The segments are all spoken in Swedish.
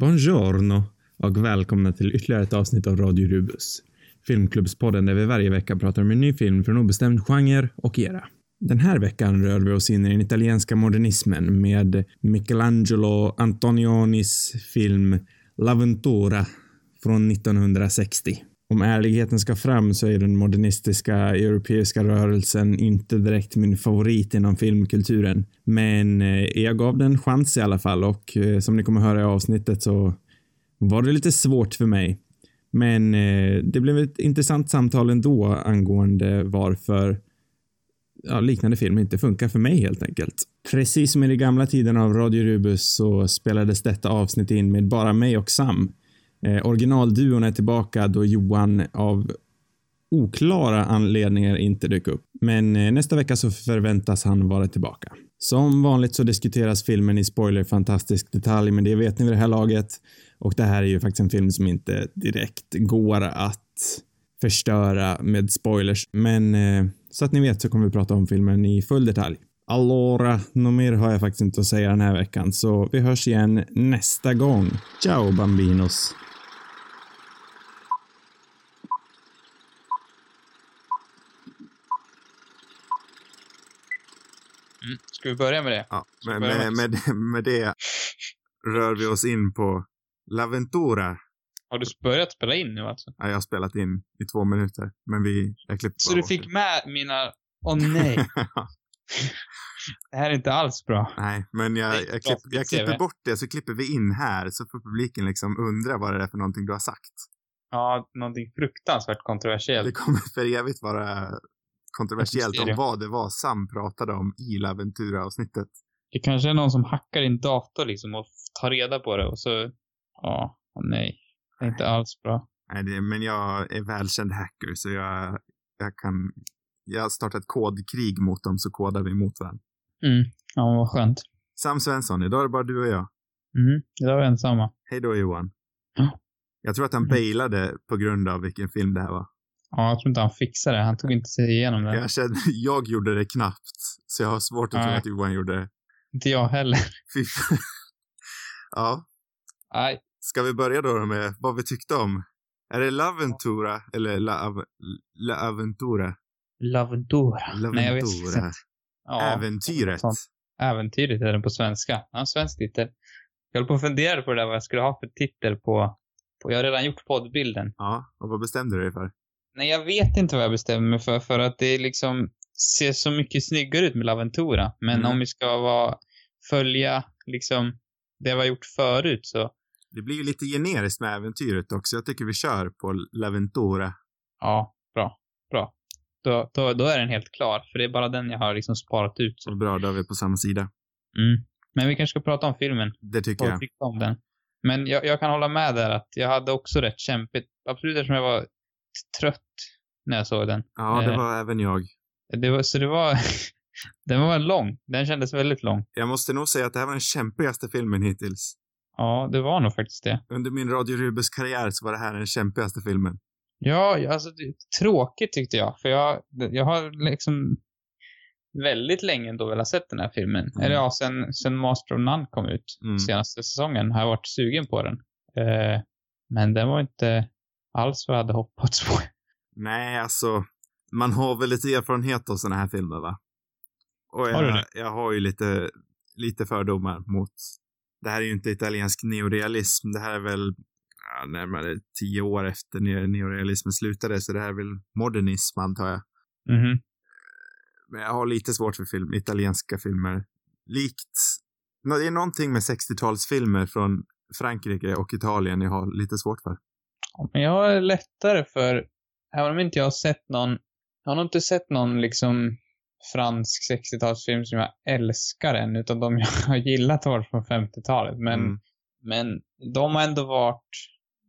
Buongiorno och välkomna till ytterligare ett avsnitt av Radio Rubus. Filmklubbspodden där vi varje vecka pratar om en ny film från obestämd genre och era. Den här veckan rör vi oss in i den italienska modernismen med Michelangelo Antonionis film L'Aventura från 1960. Om ärligheten ska fram så är den modernistiska europeiska rörelsen inte direkt min favorit inom filmkulturen. Men eh, jag gav den en chans i alla fall och eh, som ni kommer höra i avsnittet så var det lite svårt för mig. Men eh, det blev ett intressant samtal ändå angående varför ja, liknande film inte funkar för mig helt enkelt. Precis som i de gamla tiderna av Radio Rubus så spelades detta avsnitt in med bara mig och Sam. Eh, originalduon är tillbaka då Johan av oklara anledningar inte dök upp. Men eh, nästa vecka så förväntas han vara tillbaka. Som vanligt så diskuteras filmen i spoiler fantastisk detalj, men det vet ni vid det här laget. Och det här är ju faktiskt en film som inte direkt går att förstöra med spoilers. Men eh, så att ni vet så kommer vi prata om filmen i full detalj. Allora, något mer har jag faktiskt inte att säga den här veckan, så vi hörs igen nästa gång. Ciao bambinos! Mm. Ska vi börja med det? Ja, med, med, med, med det rör vi oss in på L'Aventura. Har du börjat spela in nu alltså? Ja, jag har spelat in i två minuter, men vi, jag klippte Så du fick det. med mina... Åh nej, det här är inte alls bra. Nej, men jag, Det jag, klart klipp, jag klipper det. bort det, så klipper vi in här, så får publiken liksom undra vad det är för någonting du har sagt. Ja, någonting fruktansvärt Det kontroversiellt. kommer för evigt vara kontroversiellt om vad det var Sam pratade om i L'Aventura-avsnittet. Det kanske är någon som hackar din dator liksom och tar reda på det och så... Ja, nej. Det är inte alls bra. Nej, det, men jag är välkänd hacker, så jag, jag kan... Jag har startat ett kodkrig mot dem, så kodar vi mot varandra. Mm. Ja, vad skönt. Sam Svensson, idag är det bara du och jag. Mm. Idag är vi ensamma. Hej då Johan. Ja. Jag tror att han Mm. bailade på grund av vilken film det här var. Ja, jag tror inte han fixade det. Han tog inte sig igenom det. Jag, kände, jag gjorde det knappt, så jag har svårt att tro att Johan gjorde det. Inte jag heller. Ja, Nej. ska vi börja då med vad vi tyckte om? Är det L'Aventura eller La, Av- La Aventura? Lavendora. Nej, jag vet L'Aventura. inte. Ja, Äventyret. sånt. Äventyret är den på svenska. Ja, svensk titel. Jag höll på att fundera på det där vad jag skulle ha för titel på, på jag har redan gjort poddbilden. Ja, och vad bestämde du dig för? Nej, jag vet inte vad jag bestämmer mig för, för att det liksom ser så mycket snyggare ut med Laventura. Men Mm. om vi ska vara, följa liksom det vi har gjort förut så, Det blir ju lite generiskt med äventyret också. Jag tycker vi kör på L'Aventura. ja, bra, bra. Då, då, då är den helt klar, för det är bara den jag har liksom sparat ut. Så bra, då är vi på samma sida. Mm. Men vi kanske ska prata om filmen. Det tycker jag. om den. Men jag, jag kan hålla med där att jag hade också rätt kämpigt. Absolut eftersom jag var trött när jag såg den. Ja, det Eh. var även jag. Det var, så det var... den var lång. Den kändes väldigt lång. Jag måste nog säga att det här var den kämpigaste filmen hittills. Ja, det var nog faktiskt det. Under min Radio Rubus karriär så var det här den kämpigaste filmen. Ja, alltså tråkigt tyckte jag. För jag, jag har liksom väldigt länge ändå velat sett den här filmen. Mm. Eller ja, sen, sen Master of None kom ut Mm. senaste säsongen har jag varit sugen på den. Eh, men den var inte alls vad jag hade hoppats på. Nej, alltså, man har väl lite erfarenhet av såna här filmer, va? Och jag, Har du det? jag har ju lite, lite fördomar mot... Det här är ju inte italiensk neorealism. Det här är väl ja, närmare tio år efter ne- neorealismen slutade, så det här är väl modernism, antar jag. Mhm. Men jag har lite svårt för film, italienska filmer. Likt... Det är någonting med 60-talsfilmer från Frankrike och Italien jag har lite svårt för. Men jag har lättare för, även om inte jag har sett någon, jag har nog inte sett någon liksom fransk 60-talsfilm som jag älskar än, utan de jag har gillat har varit från 50-talet. Men, Mm. men de har ändå varit,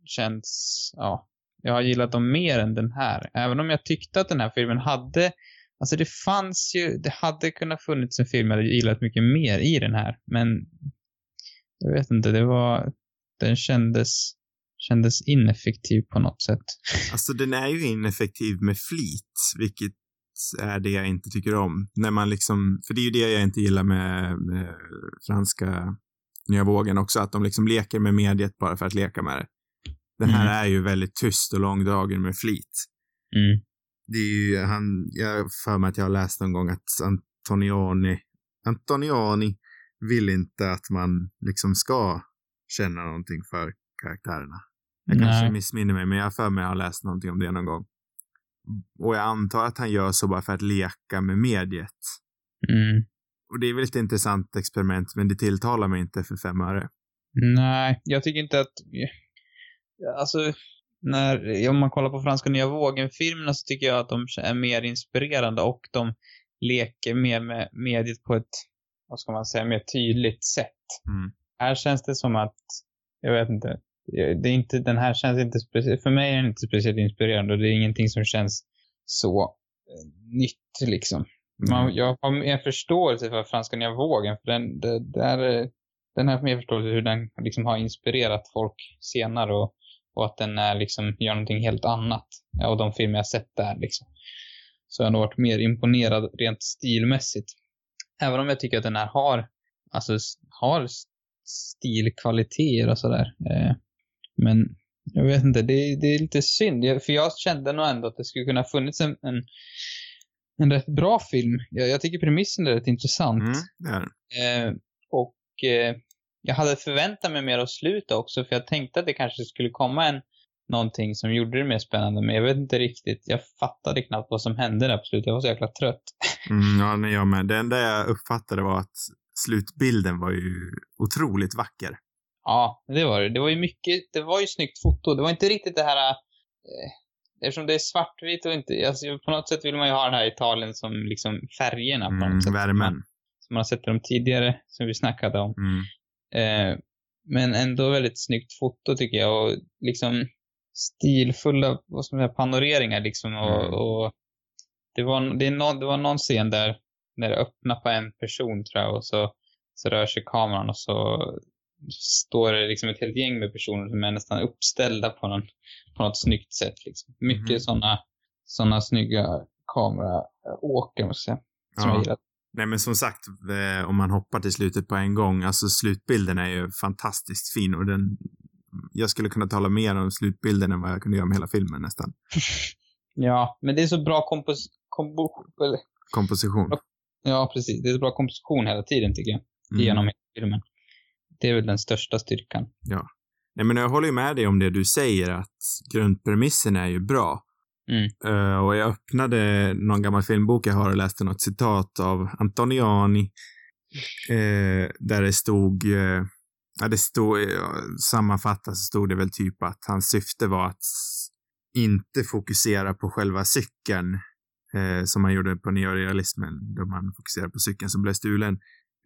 känts, ja, jag har gillat dem mer än den här. Även om jag tyckte att den här filmen hade, alltså det fanns ju, det hade kunnat funnits en film jag hade gillat mycket mer i den här, men jag vet inte, det var, den kändes, kändes ineffektiv på något sätt. Alltså den är ju ineffektiv med flit, vilket är det jag inte tycker om. När man liksom, för det är ju det jag inte gillar med, med franska nya vågen också, att de liksom leker med mediet bara för att leka med det. Den här Mm. är ju väldigt tyst och långdragen med flit. Mm. Det är ju, han, jag för mig att jag har läst någon gång att Antonioni, Antonioni vill inte att man liksom ska känna någonting för karaktärerna. Jag kanske Nej. missminner mig, men jag har för mig att jag har läst någonting om det någon gång. Och jag antar att han gör så bara för att leka med mediet. Mm. Och det är väl ett intressant experiment, men det tilltalar mig inte för fem öre. Nej, jag tycker inte att... Alltså, när, om man kollar på Franska nya vågen-filmerna så tycker jag att de är mer inspirerande och de leker mer med mediet på ett, vad ska man säga, mer tydligt sätt. Mm. Här känns det som att, jag vet inte, det är inte, den här känns inte speciellt, för mig är den inte speciellt inspirerande och det är ingenting som känns så eh, nytt liksom. Man, Mm. jag har mer förståelse för Franska nya vågen, för den, det, där, den har mer förståelse hur den liksom har inspirerat folk senare och, och att den är liksom, gör någonting helt annat. Och de filmer jag sett där liksom. Så jag har nog varit mer imponerad rent stilmässigt. Även om jag tycker att den här har, alltså, har stilkvaliteter och sådär. Eh, men jag vet inte, det, det är lite synd. Jag, för jag kände nog ändå att det skulle kunna funnits en, en, en rätt bra film. Jag, jag tycker premissen är rätt intressant. Mm, det. Eh, och eh, jag hade förväntat mig mer av slutet också, för jag tänkte att det kanske skulle komma en någonting som gjorde det mer spännande, men jag vet inte riktigt. Jag fattade knappt vad som hände där på slutet. Jag var så jäkla trött. Mm, ja, nej, jag med. Det enda jag uppfattade var att slutbilden var ju otroligt vacker. Ja, det var det. Det var ju mycket, det var ju snyggt foto. Det var inte riktigt det här, eh, eftersom det är svartvitt och inte, alltså på något sätt vill man ju ha den här Italien som liksom färgerna på Mm, något sätt. värmen. Som man har sett dem tidigare, som vi snackade om. Mm. Eh, men ändå väldigt snyggt foto tycker jag och liksom stilfulla, vad ska man säga, panoreringar liksom och, Mm. och det var, det, är någon, det var någon scen där när det öppnar på en person tror jag och så, så rör sig kameran och så står det liksom ett helt gäng med personer som är nästan uppställda på, någon, på något snyggt sätt liksom. Mycket Mhm. sådana såna snygga kameraåker måste jag säga. Som Ja. jag gillar. Nej, men som sagt, eh, om man hoppar till slutet på en gång, alltså slutbilden är ju fantastiskt fin och den, jag skulle kunna tala mer om slutbilden än vad jag kunde göra med hela filmen nästan. Ja, men det är så bra kompos, kombo, Komposition. Ja, precis. Det är så bra komposition hela tiden tycker jag. Mm. Genom hela filmen. Det är väl den största styrkan. Nej, men jag håller ju med dig om det du säger, att grundpremissen är ju bra. Mm. Eh, och jag öppnade någon gammal filmbok jag har och läste något citat av Antoniani. Uh, där det stod, uh, ja det stod, uh, sammanfattat så stod det väl typ att hans syfte var att inte fokusera på själva cykeln eh, som man gjorde på neorealismen, då man fokuserade på cykeln som blev stulen,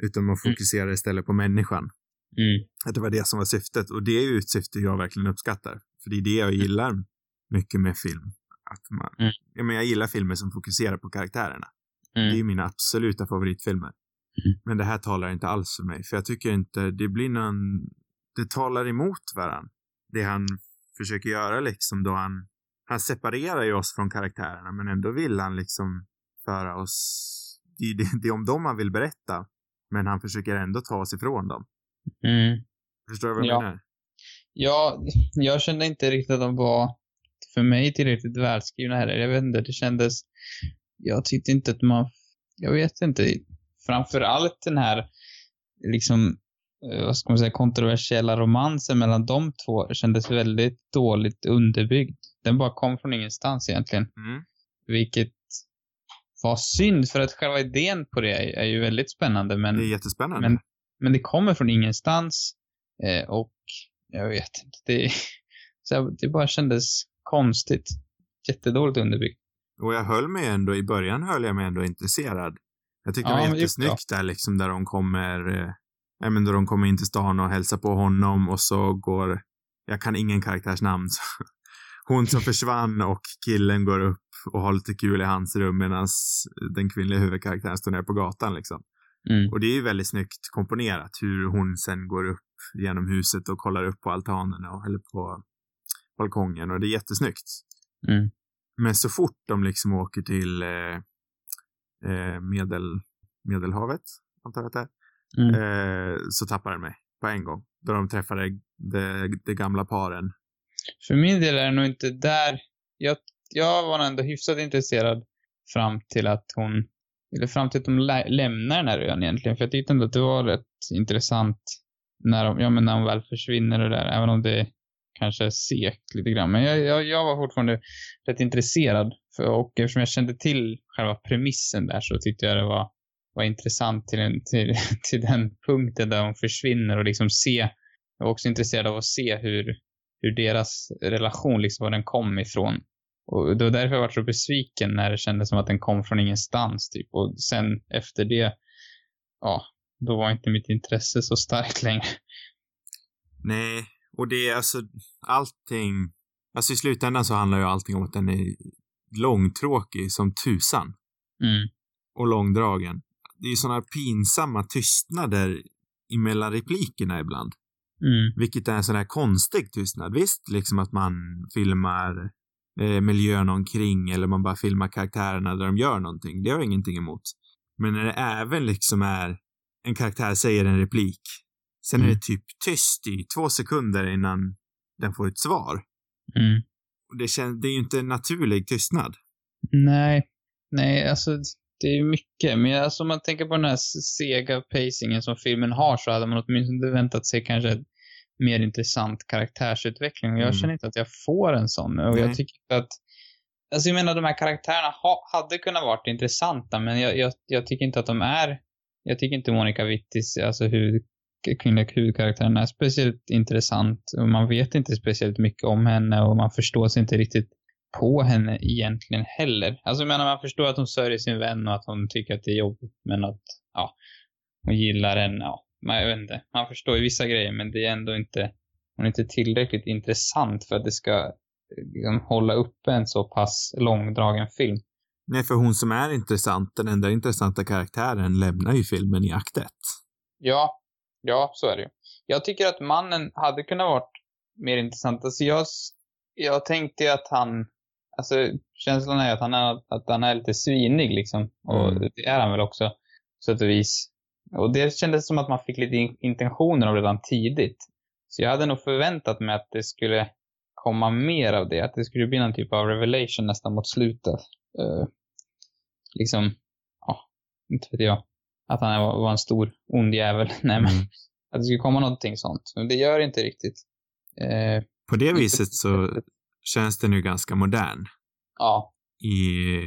utan man fokuserade istället på människan. Mm. Att det var det som var syftet. Och det är ju ett syfte jag verkligen uppskattar. För det är det jag gillar mycket med film. Att man, Mm. ja, men jag gillar filmer som fokuserar på karaktärerna. Det är Mm. mina absoluta favoritfilmer. Mm. Men det här talar inte alls för mig. För jag tycker inte det blir någon... Det talar emot varandra. Det han försöker göra liksom då han... Han separerar ju oss från karaktärerna men ändå vill han liksom föra oss... Det, det, det är om dem han vill berätta. Men han försöker ändå ta oss ifrån dem. Mm. Förstår du vad jag Ja. menar? Ja, jag kände inte riktigt att de var, för mig, tillräckligt välskrivna heller. Jag vet inte, det kändes... Jag tyckte inte att man... Jag vet inte. Framför allt den här, liksom, eh, vad ska man säga, kontroversiella romansen mellan de två kändes väldigt dåligt underbyggd. Den bara kom från ingenstans egentligen. Mm. Vilket var synd, för att själva idén på det är, är ju väldigt spännande, men, Det är jättespännande. men, men det kommer från ingenstans. Eh, och jag vet inte, det, så det bara kändes konstigt. Jättedåligt underbyggt. Och jag höll mig ändå, i början höll jag mig ändå intresserad. Jag tyckte Ja, det var jättesnyggt där liksom, där de kommer, eh, men då de kommer in till stan och hälsar på honom och så går, jag kan ingen karaktärsnamn, så hon som försvann och killen går upp och har lite kul i hans rum medan den kvinnliga huvudkaraktären står nere på gatan liksom. Mm. Och det är ju väldigt snyggt komponerat hur hon sen går upp genom huset och kollar upp på altanen och, eller på balkongen och det är jättesnyggt. Mm. Men så fort de liksom åker till eh, eh, medel, Medelhavet, antar jag att det är, Mm. eh, så tappar den mig. på en gång. Då de träffade de, de gamla paren. För min del är det nog inte där. Jag, jag var ändå hyfsat intresserad fram till att hon, eller fram till att de lä lämnar den här ön egentligen. För jag tyckte ändå att det var rätt intressant när de, ja men när de väl försvinner och där, även om det kanske är segt lite grann. Men jag, jag, jag var fortfarande rätt intresserad. För, och eftersom jag kände till själva premissen där så tyckte jag det var, var intressant till, en, till, till den punkten där de försvinner och liksom se. Jag var också intresserad av att se hur, hur deras relation, liksom var den kom ifrån. Och det var därför jag var så besviken när det kändes som att den kom från ingenstans typ. Och sen efter det, ja, då var inte mitt intresse så starkt längre. Nej, och det är alltså allting, alltså i slutändan så handlar ju allting om att den är långtråkig som tusan. Mm. Och långdragen. Det är ju sådana pinsamma tystnader emellan replikerna ibland. Mm. Vilket är en sån här konstig tystnad. Visst, liksom att man filmar eh, miljön omkring eller man bara filmar karaktärerna där de gör någonting. Det har jag ingenting emot. Men när det även liksom är en karaktär säger en replik. Sen är Mm. det typ tyst i två sekunder innan den får ett svar. Mm. Det, känns, det är ju inte en naturlig tystnad. Nej, nej, alltså det är ju mycket. Men alltså, om man tänker på den här sega pacingen som filmen har så hade man åtminstone väntat sig kanske mer intressant karaktärsutveckling. Och jag Mm. känner inte att jag får en sån. Och Nej. jag tycker inte att... Alltså jag menar, de här karaktärerna ha, hade kunnat varit intressanta, men jag, jag, jag tycker inte att de är... Jag tycker inte Monica Wittis, alltså huvud, kvinnliga huvudkaraktären är speciellt intressant. Och man vet inte speciellt mycket om henne och man förstår sig inte riktigt på henne egentligen heller. Alltså jag menar, man förstår att hon sörjer sin vän och att hon tycker att det är jobbigt, men att, ja, hon gillar henne, ja, man, jag vet inte. Man förstår ju vissa grejer, men det är ändå inte, hon är inte tillräckligt intressant för att det ska liksom, hålla uppe en så pass långdragen film. Nej, för hon som är intressant, den enda intressanta karaktären, lämnar ju filmen i akt ett. Ja, ja, så är det ju. Jag tycker att mannen hade kunnat varit mer intressant. Alltså jag, jag tänkte att han, alltså känslan är att han är, att han är lite svinig liksom. Och Mm. det är han väl också, på sätt och vis. Och det kändes som att man fick lite in- intentioner av redan tidigt. Så jag hade nog förväntat mig att det skulle komma mer av det. Att det skulle bli någon typ av revelation nästan mot slutet. Uh, liksom, ja, inte vet jag. Att han var, var en stor ond jävel. Nej men, Mm. att det skulle komma någonting sånt. Men det gör det inte riktigt. Eh, På det viset så känns den ju ganska modern ja, i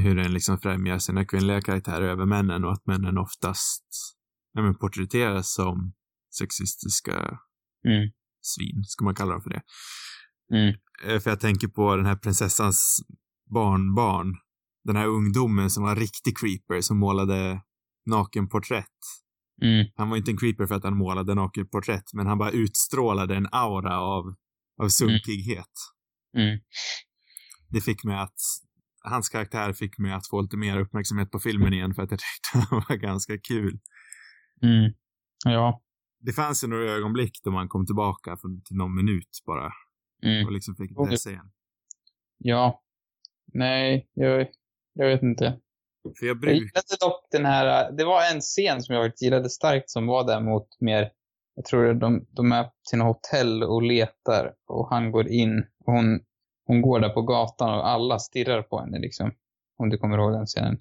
hur den liksom främjar sina kvinnliga karaktärer över männen och att männen oftast ja, men, porträtteras som sexistiska mm, svin, ska man kalla dem för det. mm, Eh, För jag tänker på den här prinsessans barnbarn. Den här ungdomen som var riktig creeper som målade nakenporträtt. mm, Han var inte en creeper för att han målade nakenporträtt, men han bara utstrålade en aura av, av sunkighet. mm, Det fick mig att, hans karaktär fick mig att få lite mer uppmärksamhet på filmen igen för att jag tyckte han var ganska kul. mm. Ja, Det fanns ju några ögonblick då man kom tillbaka för, till någon minut bara mm, och liksom fick läsa igen. ja. Nej, jag, jag vet inte. För jag Jag brukar, gillade dock den här, det var en scen som jag gillade starkt som var där mot mer, jag tror de, de är på sina hotell och letar och han går in och hon, hon går där på gatan och alla stirrar på henne liksom. Om du kommer ihåg den scenen.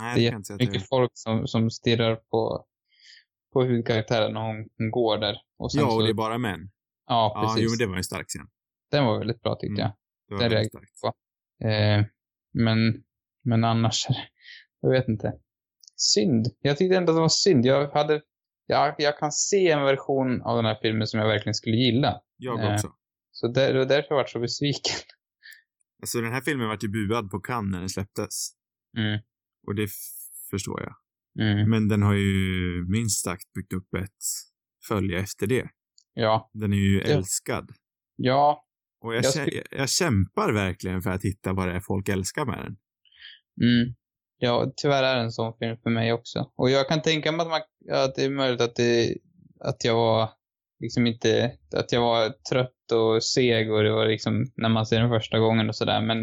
nej Det är kan jag inte säga att jag mycket folk som, som stirrar på, på huvudkaraktären när hon, hon går där. Och Ja, och det är bara män. ja, Ja, precis. jo, men det var en stark scen. Den var väldigt bra tyckte Mm. jag. Var Det väldigt reagerar starkt. Eh, men, men annars, jag vet inte. Synd. Jag tyckte ändå att det var synd. Jag hade, jag, jag kan se en version av den här filmen som jag verkligen skulle gilla. Jag Eh. också. Så där, det var därför jag var så besviken. Alltså den här filmen vart ju buad på Cannes när den släpptes. Mm, Och det förstår jag. mm, Men den har ju minst sagt byggt upp ett följe efter det. ja, Den är ju Ja. älskad. ja, Och jag, Jag kä- jag kämpar verkligen för att hitta vad det är folk älskar med den. mm. Ja, tyvärr är det en sån film för mig också. Och jag kan tänka mig att, man, att det är möjligt att, det, att jag var liksom inte, att jag var trött och seg och det var liksom när man ser den första gången och sådär. Men,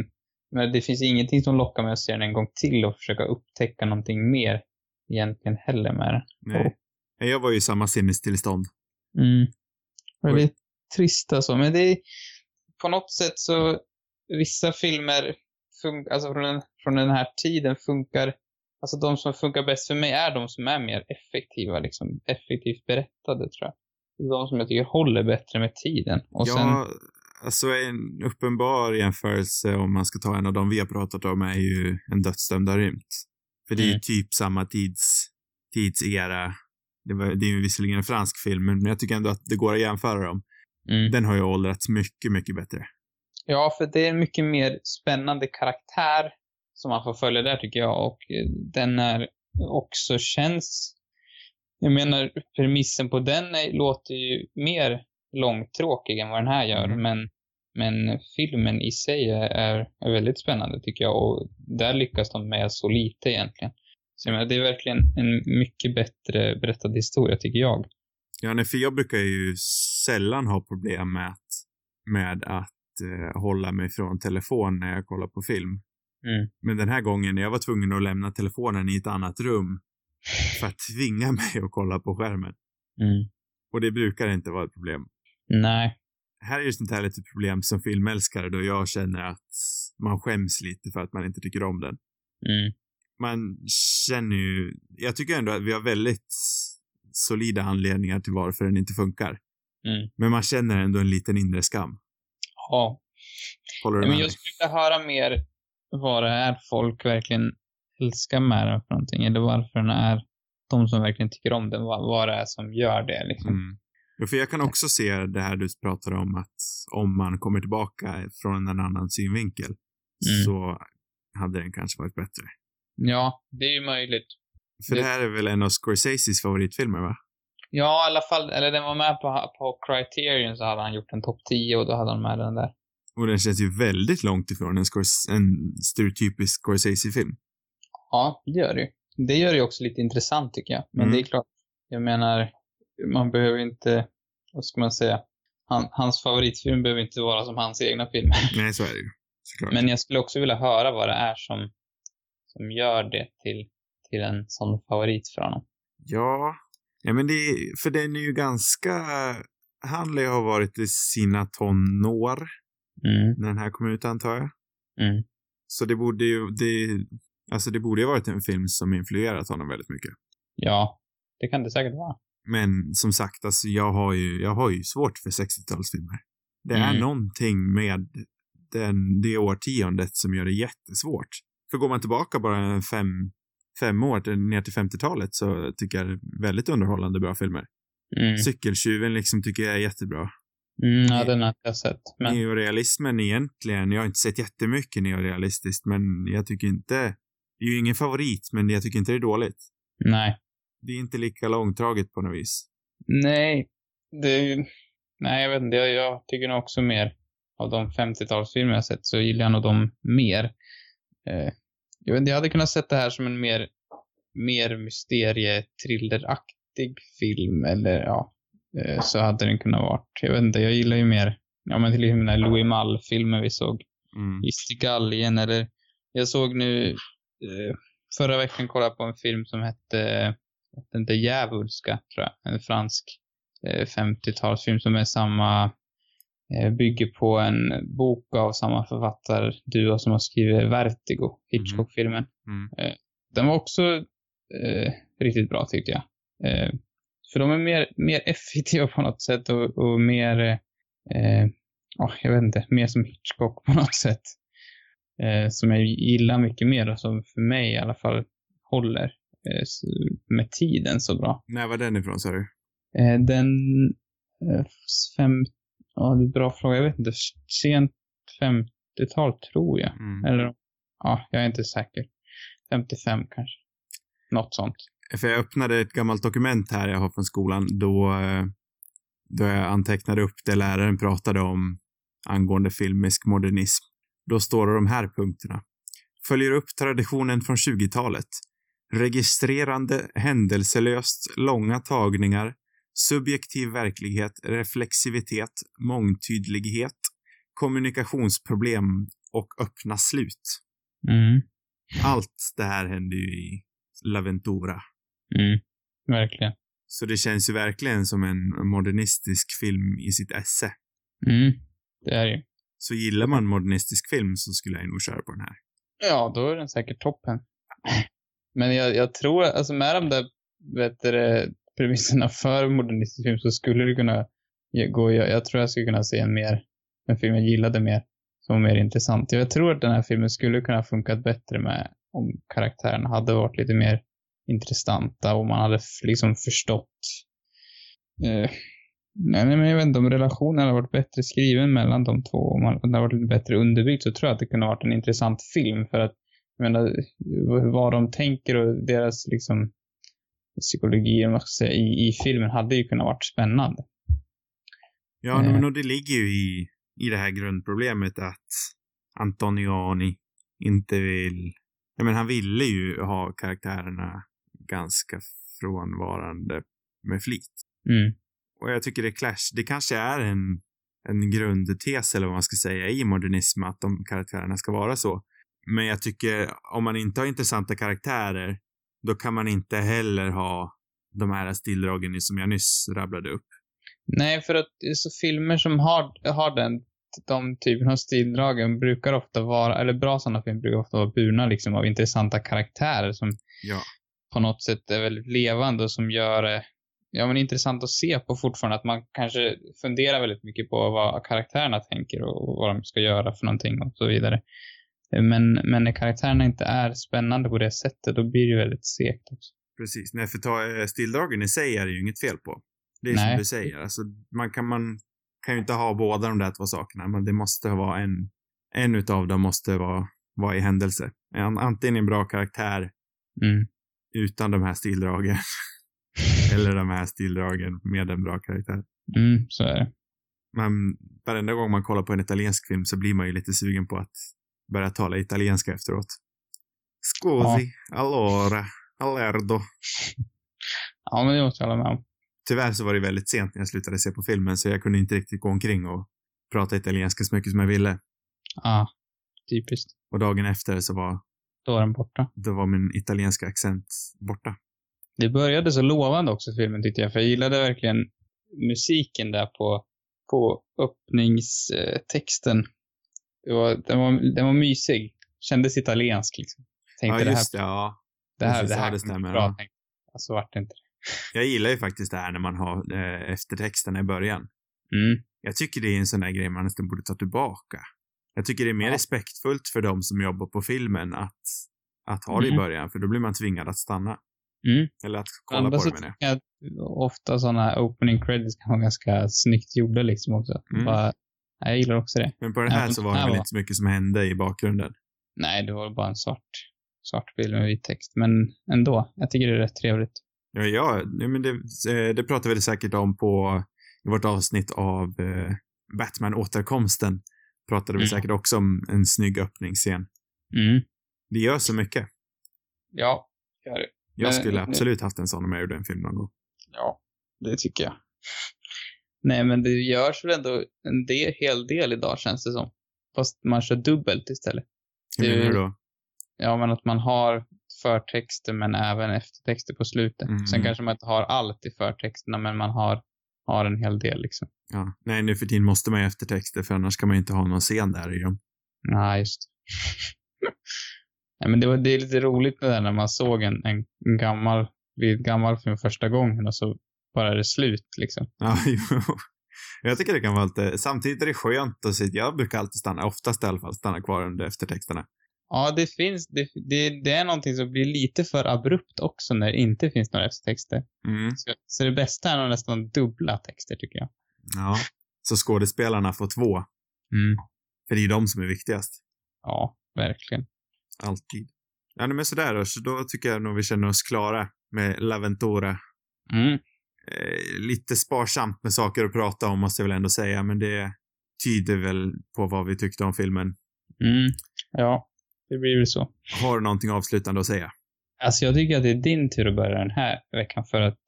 men det finns ingenting som lockar mig att se den en gång till och försöka upptäcka någonting mer egentligen heller med den. Nej. Jag var ju i samma sinnestillstånd. Mm. Och det är trist alltså, men det är på något sätt så vissa filmer fun- alltså från den, från den här tiden funkar Alltså de som funkar bäst för mig är de som är mer effektiva, liksom effektivt berättade tror jag. De som jag tycker håller bättre med tiden. Och ja, sen, alltså en uppenbar jämförelse om man ska ta en av dem vi har pratat om är ju En dödsdömd har rymt. För det är ju Mm. typ samma tids, tidsera. Det, var, det är ju visserligen en fransk film, men jag tycker ändå att det går att jämföra dem. mm. Den har ju åldrats mycket, mycket bättre. Ja, för det är en mycket mer spännande karaktär som man får följa där tycker jag och eh, den är också känns jag menar premissen på den är, låter ju mer långtråkig än vad den här gör Mm. men men filmen i sig är, är, väldigt spännande tycker jag och där lyckas de med så lite egentligen. Så jag menar, det är verkligen en mycket bättre berättad historia tycker jag. Ja, nej, för jag brukar ju sällan ha problem med att, med att eh, hålla mig från telefon när jag kollar på film. Mm. Men den här gången, när jag var tvungen att lämna telefonen i ett annat rum för att tvinga mig att kolla på skärmen. Mm. Och det brukar inte vara ett problem. Nej. Här är ju sånt här lite problem som filmälskare då jag känner att man skäms lite för att man inte tycker om den. Mm. Man känner ju, jag tycker ändå att vi har väldigt solida anledningar till varför den inte funkar. Mm. Men man känner ändå en liten inre skam. Ja, Håller du Ja, med men jag skulle vilja höra mer vad det är folk verkligen älskar med den för någonting. Eller varför den är, de som verkligen tycker om den, vad, vad det är som gör det liksom. Mm. Ja, för jag kan också se det här du pratar om att om man kommer tillbaka från en annan synvinkel Mm. så hade den kanske varit bättre. Ja, det är ju möjligt. För det Det- här är väl en av Scorseses favoritfilmer va? Ja, i alla fall, eller den var med på, på Criterion så hade han gjort en topp 10 och då hade han med den där. Och den känns ju väldigt långt ifrån en, Scors- en stereotypisk Scorsese-film. Ja, det gör det ju. Det gör det ju också lite intressant tycker jag. Men Mm. det är klart, jag menar, man behöver inte, vad ska man säga, han, hans favoritfilm behöver inte vara som hans egna filmer. Nej, så är det ju. Men jag skulle också vilja höra vad det är som, som gör det till, till en sån favorit för honom. Ja, ja men det för den är ju ganska, han lär ju ha varit i sina tonår Mm, när den här kom ut antar jag. mm. Så det borde ju, det, alltså det borde ju varit en film som influerat honom väldigt mycket. Ja, det kan det säkert vara. Men som sagt, alltså jag har ju, jag har ju svårt för 60-talsfilmer. Det är Mm. någonting med den, det årtiondet som gör det jättesvårt. För går man tillbaka bara fem, fem år till, ner till 50-talet så tycker jag det är väldigt underhållande bra filmer. Mm. Cykeltjuven liksom tycker jag är jättebra. Mm, ja, den har jag sett. Men, Neorealismen egentligen, jag har inte sett jättemycket neorealistiskt, men jag tycker inte, det är ju ingen favorit, men jag tycker inte det är dåligt. nej. Det är inte lika långdraget på något vis. Nej, det nej jag vet inte, jag, jag tycker nog också mer av de 50-talsfilmer jag sett så gillar jag nog dem mer. Eh, jag vet inte, jag hade kunnat sett det här som en mer, mer mysterie-thrilleraktig film eller ja, eh, så hade den kunnat vara. Jag vet inte, jag gillar ju mer, ja men till exempel den här Louis Malle-filmen vi såg Mm. i Stigalien eller jag såg nu förra veckan kollade jag på en film som hette hette inte Djävulska tror jag. En fransk eh, 50-talsfilm som är samma eh, bygger på en bok av samma författarduo som har skrivit Vertigo, Hitchcock-filmen. Mm. Den var också eh, riktigt bra tyckte jag. Eh, för de är mer, mer effektiva på något sätt och, och mer, eh, ja, jag vet inte, mer som Hitchcock på något sätt. Eh, som jag gillar mycket mer och som för mig i alla fall håller eh, med tiden så bra. När var den ifrån sa du? Eh, den eh, fem, ja det är en bra fråga, jag vet inte, sent 50-tal tror jag. Mm. Eller, ja, jag är inte säker. 55 kanske. Något sånt. För jag öppnade ett gammalt dokument här jag har från skolan då, eh, då jag antecknade upp det läraren pratade om angående filmisk modernism. Då står det de här punkterna. Följer upp traditionen från 20-talet. Registrerande, händelselöst, långa tagningar, subjektiv verklighet, reflexivitet, mångtydlighet, kommunikationsproblem och öppna slut. Mm. Allt det här händer ju i La Ventura. Mm. Verkligen. Så det känns ju verkligen som en modernistisk film i sitt esse. Mm, det är ju. Så gillar man modernistisk film så skulle jag nog köra på den här. Ja, då är den säkert toppen. Men jag, jag tror, alltså med de där, vet du, premisserna för modernistisk film så skulle det kunna gå, jag, jag tror jag skulle kunna se en mer, en film jag gillade mer, som var mer intressant. Jag tror att den här filmen skulle kunna funkat bättre med om karaktärerna hade varit lite mer intressanta och man hade liksom förstått eh, Nej, men jag vet inte om relationen hade varit bättre skriven mellan de två, om man hade varit lite bättre underbyggt så tror jag att det kunde ha varit en intressant film för att, jag menar, vad de tänker och deras liksom psykologi, säga, i, i filmen hade ju kunnat varit spännande. Ja, Eh. men och det ligger ju i, i det här grundproblemet att Antonioni inte vill... Jag menar, han ville ju ha karaktärerna ganska frånvarande med flit. Mm. Och jag tycker det clash. Det kanske är en, en grundtes, eller vad man ska säga, i modernism att de karaktärerna ska vara så. Men jag tycker, om man inte har intressanta karaktärer, då kan man inte heller ha de här stilldragen som jag nyss rabblade upp. Nej, för att är så filmer som har, har den, de typen av stildragen brukar ofta vara, eller bra sådana filmer brukar ofta vara burna liksom av intressanta karaktärer som Ja. på något sätt är väldigt levande och som gör det ja, men intressant att se på fortfarande. Att man kanske funderar väldigt mycket på vad karaktärerna tänker och vad de ska göra för någonting och så vidare. Men, men när karaktärerna inte är spännande på det sättet, då blir det väldigt segt också. Precis. Nej, för ta, eh, stilldragen i sig är det ju inget fel på. Det är Nej. som du säger. Alltså, man kan, man kan ju inte ha båda de där två sakerna, men det måste vara en, en utav dem måste vara, vara i händelse. En, antingen en bra karaktär Mm. utan de här stilldragen. eller de här stilldragen med en bra karaktär. Mm, så är det. Men varenda gång man kollar på en italiensk film så blir man ju lite sugen på att börja tala italienska efteråt. Scusi, allora, allerdo. Ja, men det måste jag hålla med om. Tyvärr så var det väldigt sent när jag slutade se på filmen så jag kunde inte riktigt gå omkring och prata italienska så mycket som jag ville. Ja, typiskt. Och dagen efter så var, Då är den borta. då var min italienska accent borta. Det började så lovande också filmen tyckte jag, för jag gillade verkligen musiken där på, på öppningstexten. Det var, den, var, den var mysig. Kändes italiensk liksom. Tänkte ja, det här, just det. Ja. det här, precis, det här det stämmer, bra. ja. Tänkte. jag. Och så vart det inte. Jag gillar ju faktiskt det här när man har eh, eftertexterna i början. Mm. Jag tycker det är en sån där grej man nästan borde ta tillbaka. Jag tycker det är mer Ja. respektfullt för de som jobbar på filmen att, att ha det i Mm. början, för då blir man tvingad att stanna. Mm. Eller att kolla Andra på det menar jag. ofta sådana opening credits kan vara ganska snyggt gjorda liksom också. Mm. Bara, jag gillar också det. Men på den här Ja, så var det det här väl var- inte så mycket som hände i bakgrunden. Nej, det var bara en svart, svart bild med vit text. Men ändå, jag tycker det är rätt trevligt. Ja, ja men det, eh, det pratar vi säkert om på i vårt avsnitt av eh, Batman-återkomsten. Pratade vi Mm. säkert också om en snygg öppningsscen. Mm. Det gör så mycket. Ja, gör det. Jag Men- skulle men- absolut haft en sån om jag gjorde en film någon gång. Ja, det tycker jag. Nej, men det görs väl ändå en del, hel del idag känns det som. Fast man kör dubbelt istället. Hur menar du då? Ja, men att man har förtexter men även eftertexter på slutet. Mm. Sen kanske man inte har allt i förtexterna, men man har, har en hel del liksom. Ja. Nej, nu för tiden måste man ju eftertexter för annars kan man ju inte ha någon scen där i dem. Nej, just men det, var, det är lite roligt med det där när man såg en, en, en gammal, vid gammal film första gången och så bara är det slut liksom. Ja, jo. Jag tycker det kan vara lite, samtidigt är det skönt att se, jag brukar alltid stanna, oftast i alla fall, stanna kvar under eftertexterna. Ja, det finns, det, det, det är någonting som blir lite för abrupt också när det inte finns några eftertexter. Mm. Så, så det bästa är nog nästan dubbla texter tycker jag. Ja. Så skådespelarna får två. Mm. För det är ju de som är viktigast. Ja, verkligen. Alltid. Ja, men sådär då. Så då tycker jag nog vi känner oss klara med Laventura. Mm. Eh, lite sparsamt med saker att prata om måste jag väl ändå säga, men det tyder väl på vad vi tyckte om filmen. Mm. Ja, det blir väl så. Har du någonting avslutande att säga? Alltså jag tycker att det är din tur att börja den här veckan för att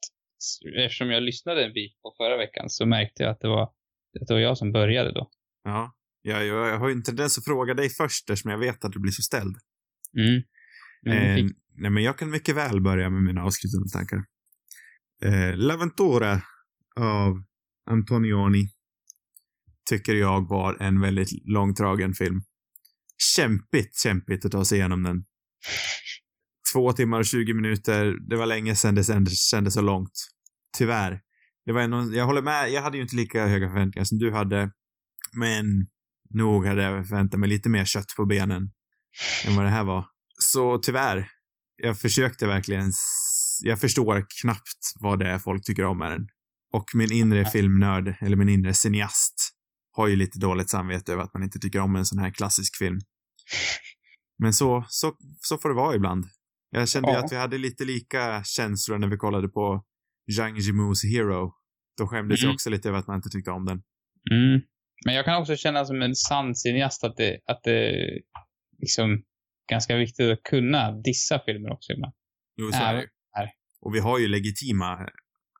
eftersom jag lyssnade en bit på förra veckan så märkte jag att det var, att det var jag som började då. Ja. Ja, jag, jag har ju en tendens att fråga dig först eftersom jag vet att du blir så ställd. Mm. Eh, fick, nej, men jag kan mycket väl börja med mina avslutande tankar. Eh, L'Avventura av Antonioni tycker jag var en väldigt långdragen film. Kämpigt, kämpigt att ta sig igenom den. Två timmar och 20 minuter. Det var länge sedan det kändes så långt. Tyvärr. Det var en, jag håller med, jag hade ju inte lika höga förväntningar som du hade. Men nog hade jag förväntat mig lite mer kött på benen än vad det här var. Så tyvärr. Jag försökte verkligen. Jag förstår knappt vad det är folk tycker om med den. Och min inre filmnörd, eller min inre cineast, har ju lite dåligt samvete över att man inte tycker om en sån här klassisk film. Men så, så, så får det vara ibland. Jag kände ju Ja. att vi hade lite lika känslor när vi kollade på Zhang Yimous Hero. Då skämdes jag Mm. också lite över att man inte tyckte om den. Mm. Men jag kan också känna som en sann cineast att det, att det liksom ganska viktigt att kunna dissa filmer också ibland. Jo, så är det är det. Och vi har ju legitima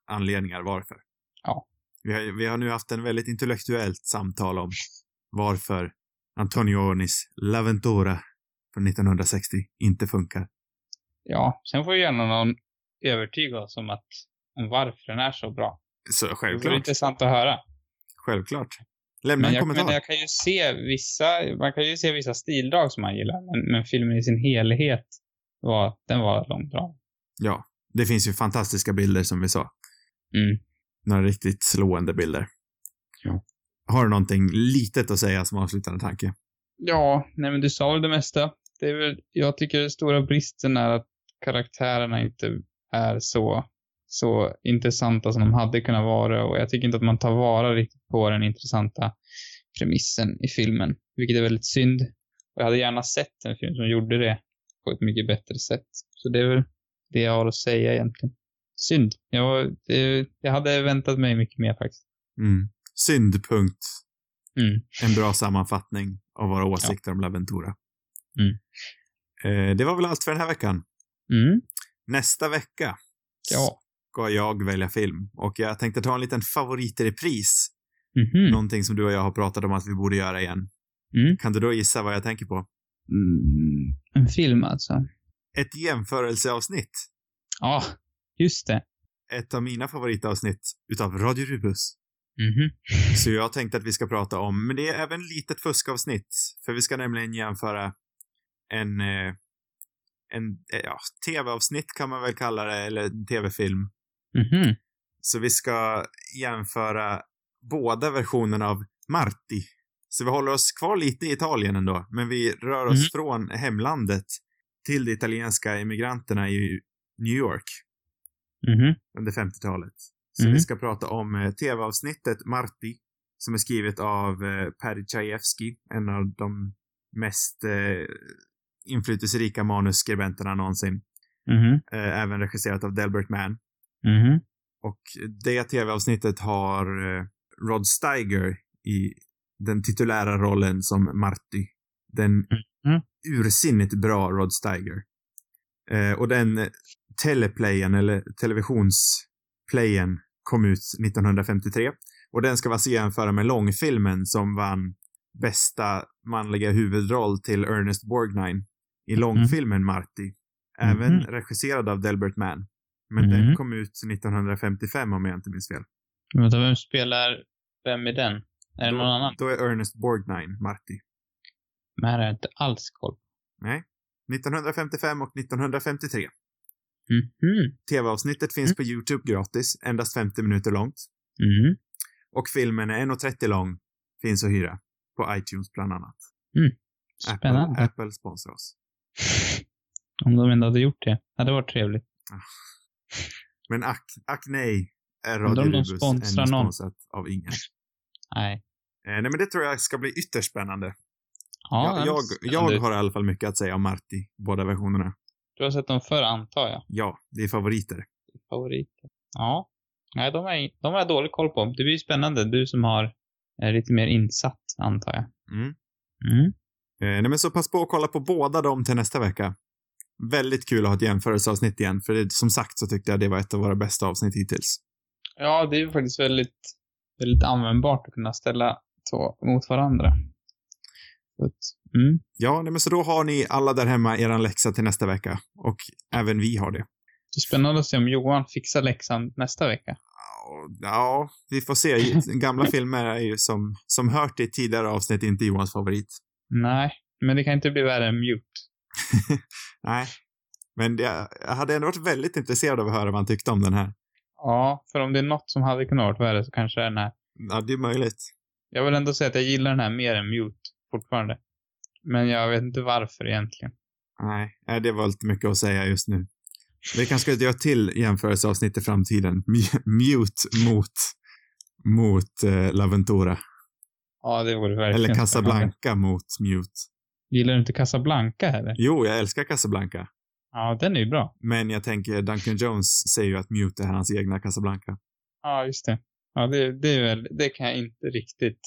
anledningar varför. Ja. Vi har, vi har nu haft en väldigt intellektuellt samtal om varför Antonionis L'Aventura från 1960 inte funkar. Ja, sen får ju gärna någon övertyga oss om att om varför den är så bra. Så Det vore självklart. intressant att höra. Självklart. Lämna Men en jag, kommentar. men jag kan ju se vissa, man kan ju se vissa stildrag som man gillar, men, men filmen i sin helhet var, den var långt bra. Ja. Det finns ju fantastiska bilder som vi sa. Mm. Några riktigt slående bilder. Ja. Har du någonting litet att säga som avslutande tanke? Ja, nej men du sa väl det mesta. Det är väl, jag tycker den stora bristen är att karaktärerna inte är så, så intressanta som de hade kunnat vara och jag tycker inte att man tar vara riktigt på den intressanta premissen i filmen, vilket är väldigt synd. Och jag hade gärna sett en film som gjorde det på ett mycket bättre sätt. Så det är väl det jag har att säga egentligen. Synd. Jag, det, jag hade väntat mig mycket mer faktiskt. Mm. Syndpunkt. Mm. En bra sammanfattning av våra åsikter om L'Aventura. Mm. Eh, det var väl allt för den här veckan. Mm. Nästa vecka Ja. Ska jag välja film och jag tänkte ta en liten favorit i repris. Mhm. Någonting som du och jag har pratat om att vi borde göra igen. Mm. Kan du då gissa vad jag tänker på? Mm. En film alltså. Ett jämförelseavsnitt. Ja, just det. Ett av mina favoritavsnitt utav Radio Rubus. Mhm. Så jag tänkte att vi ska prata om, men det är även litet fuskavsnitt. För vi ska nämligen jämföra en, eh, en eh, ja, tv-avsnitt kan man väl kalla det, eller en tv-film. Mhm. Så vi ska jämföra båda versionerna av Marti. Så vi håller oss kvar lite i Italien ändå, men vi rör oss Mhm. från hemlandet till de italienska immigranterna i New York Mhm. under 50-talet. Så Mhm. vi ska prata om eh, tv-avsnittet Marti, som är skrivet av eh, Paddy Chayefsky, en av de mest eh, inflytelserika manusskribenterna någonsin. Mhm. Eh, även regisserat av Delbert Mann. Mhm. Och det tv-avsnittet har eh, Rod Steiger i den titulära rollen som Marty. Den Mhm. ursinnigt bra Rod Steiger. Eh, och den eh, teleplayen, eller televisionsplayen, kom ut 1953. Och den ska vi alltså jämföra med långfilmen som vann bästa manliga huvudroll till Ernest Borgnine i långfilmen Marty. Även Mhm. regisserad av Delbert Mann. Men den Mhm. kom ut 1955 om jag inte minns fel. Vänta, vem spelar, vem är den? Är det Då- någon annan? Då är Ernest Borgnine Marty. Men här har jag inte alls koll. Nej. 1955 och 1953. Mhm. TV-avsnittet finns på YouTube gratis, endast 50 minuter långt. Mhm. Och filmen är 1.30 lång, finns att hyra. På iTunes bland annat. Spännande. Apple, Apple sponsrar oss. Om de ändå hade gjort det. hade varit trevligt. Men ack, ack nej, är Radio om de Rubus ännu sponsrat av ingen. Nej. Eh, nej men det tror jag ska bli ytterst spännande. Ja, jag, jag, jag har i alla fall mycket att säga om Marty, båda versionerna. Du har sett dem förr, antar jag. Ja, det är favoriter. Favoriter. Ja. Nej, de, är, de har jag dålig koll på. Det blir spännande. Du som har är lite mer insatt, antar jag. Mm. Mm. Eh, nej men så pass på att kolla på båda dem till nästa vecka. Väldigt kul att ha ett jämförelseavsnitt igen, för det, som sagt så tyckte jag det var ett av våra bästa avsnitt hittills. Ja, det är faktiskt väldigt, väldigt användbart att kunna ställa två mot varandra. Mm. Ja, men så då har ni alla där hemma eran läxa till nästa vecka. Och även vi har det. Det är spännande att se om Johan fixar läxan nästa vecka. Ja, vi får se. Gamla filmer är ju som, som hört i tidigare avsnitt inte Johans favorit. Nej, men det kan inte bli värre än Mute. Nej, men det, jag hade ändå varit väldigt intresserad av att höra vad han tyckte om den här. Ja, för om det är något som hade kunnat vara värre så kanske det är den här. Ja, det är möjligt. Jag vill ändå säga att jag gillar den här mer än Mute fortfarande. Men jag vet inte varför egentligen. Nej, nej, det var lite mycket att säga just nu. Vi kanske ska göra till jämförelseavsnitt i framtiden. Mute mot, mot uh, Laventura. Ja, det vore verkligen Eller Casablanca mot Mute. Gillar du inte Casablanca heller? Jo, jag älskar Casablanca. Ja, den är ju bra. Men jag tänker, Duncan Jones säger ju att Mute är hans egna Casablanca. Ja, just det. Ja, det, det är väl, det kan jag inte riktigt.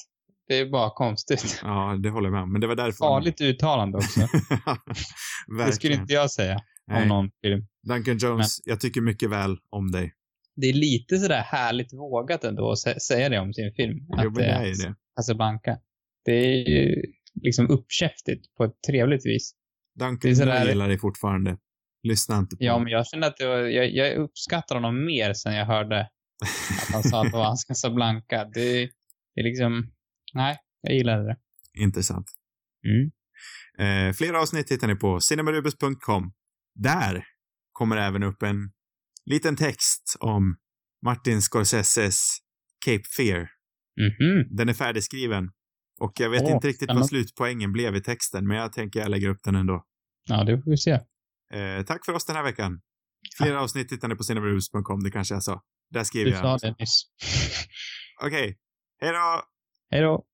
Det är bara konstigt. Ja, det håller jag med om. Men det var därför... Farligt uttalande också. det skulle inte jag säga Nej. om någon film. Duncan Jones, Men. jag tycker mycket väl om dig. Det är lite sådär härligt vågat ändå att säga det om sin film. Jo, men det är det. Casablanca. Det är ju liksom uppkäftigt på ett trevligt vis. Duncan, sådär... jag gillar dig fortfarande. Lyssna inte på Ja, men jag känner att det var, jag, jag uppskattar honom mer sen jag hörde att han sa att det var hans Casablanca. Det, det är liksom, nej, jag gillade det. Intressant. Mm. Eh, fler avsnitt hittar ni på cinemarubus.com. Där kommer även upp en liten text om Martin Scorseses Cape Fear. Mm -hmm. Den är färdigskriven. Och jag vet oh, inte riktigt vad slutpoängen blev i texten, men jag tänker jag lägger upp den ändå. Ja, det får vi se. Eh, tack för oss den här veckan. Fler ja. avsnitt hittar ni på cinemarubus.com, det kanske jag sa. Där skriver du jag. Du sa det nyss. Okej. Okay. Hej då! Hej då!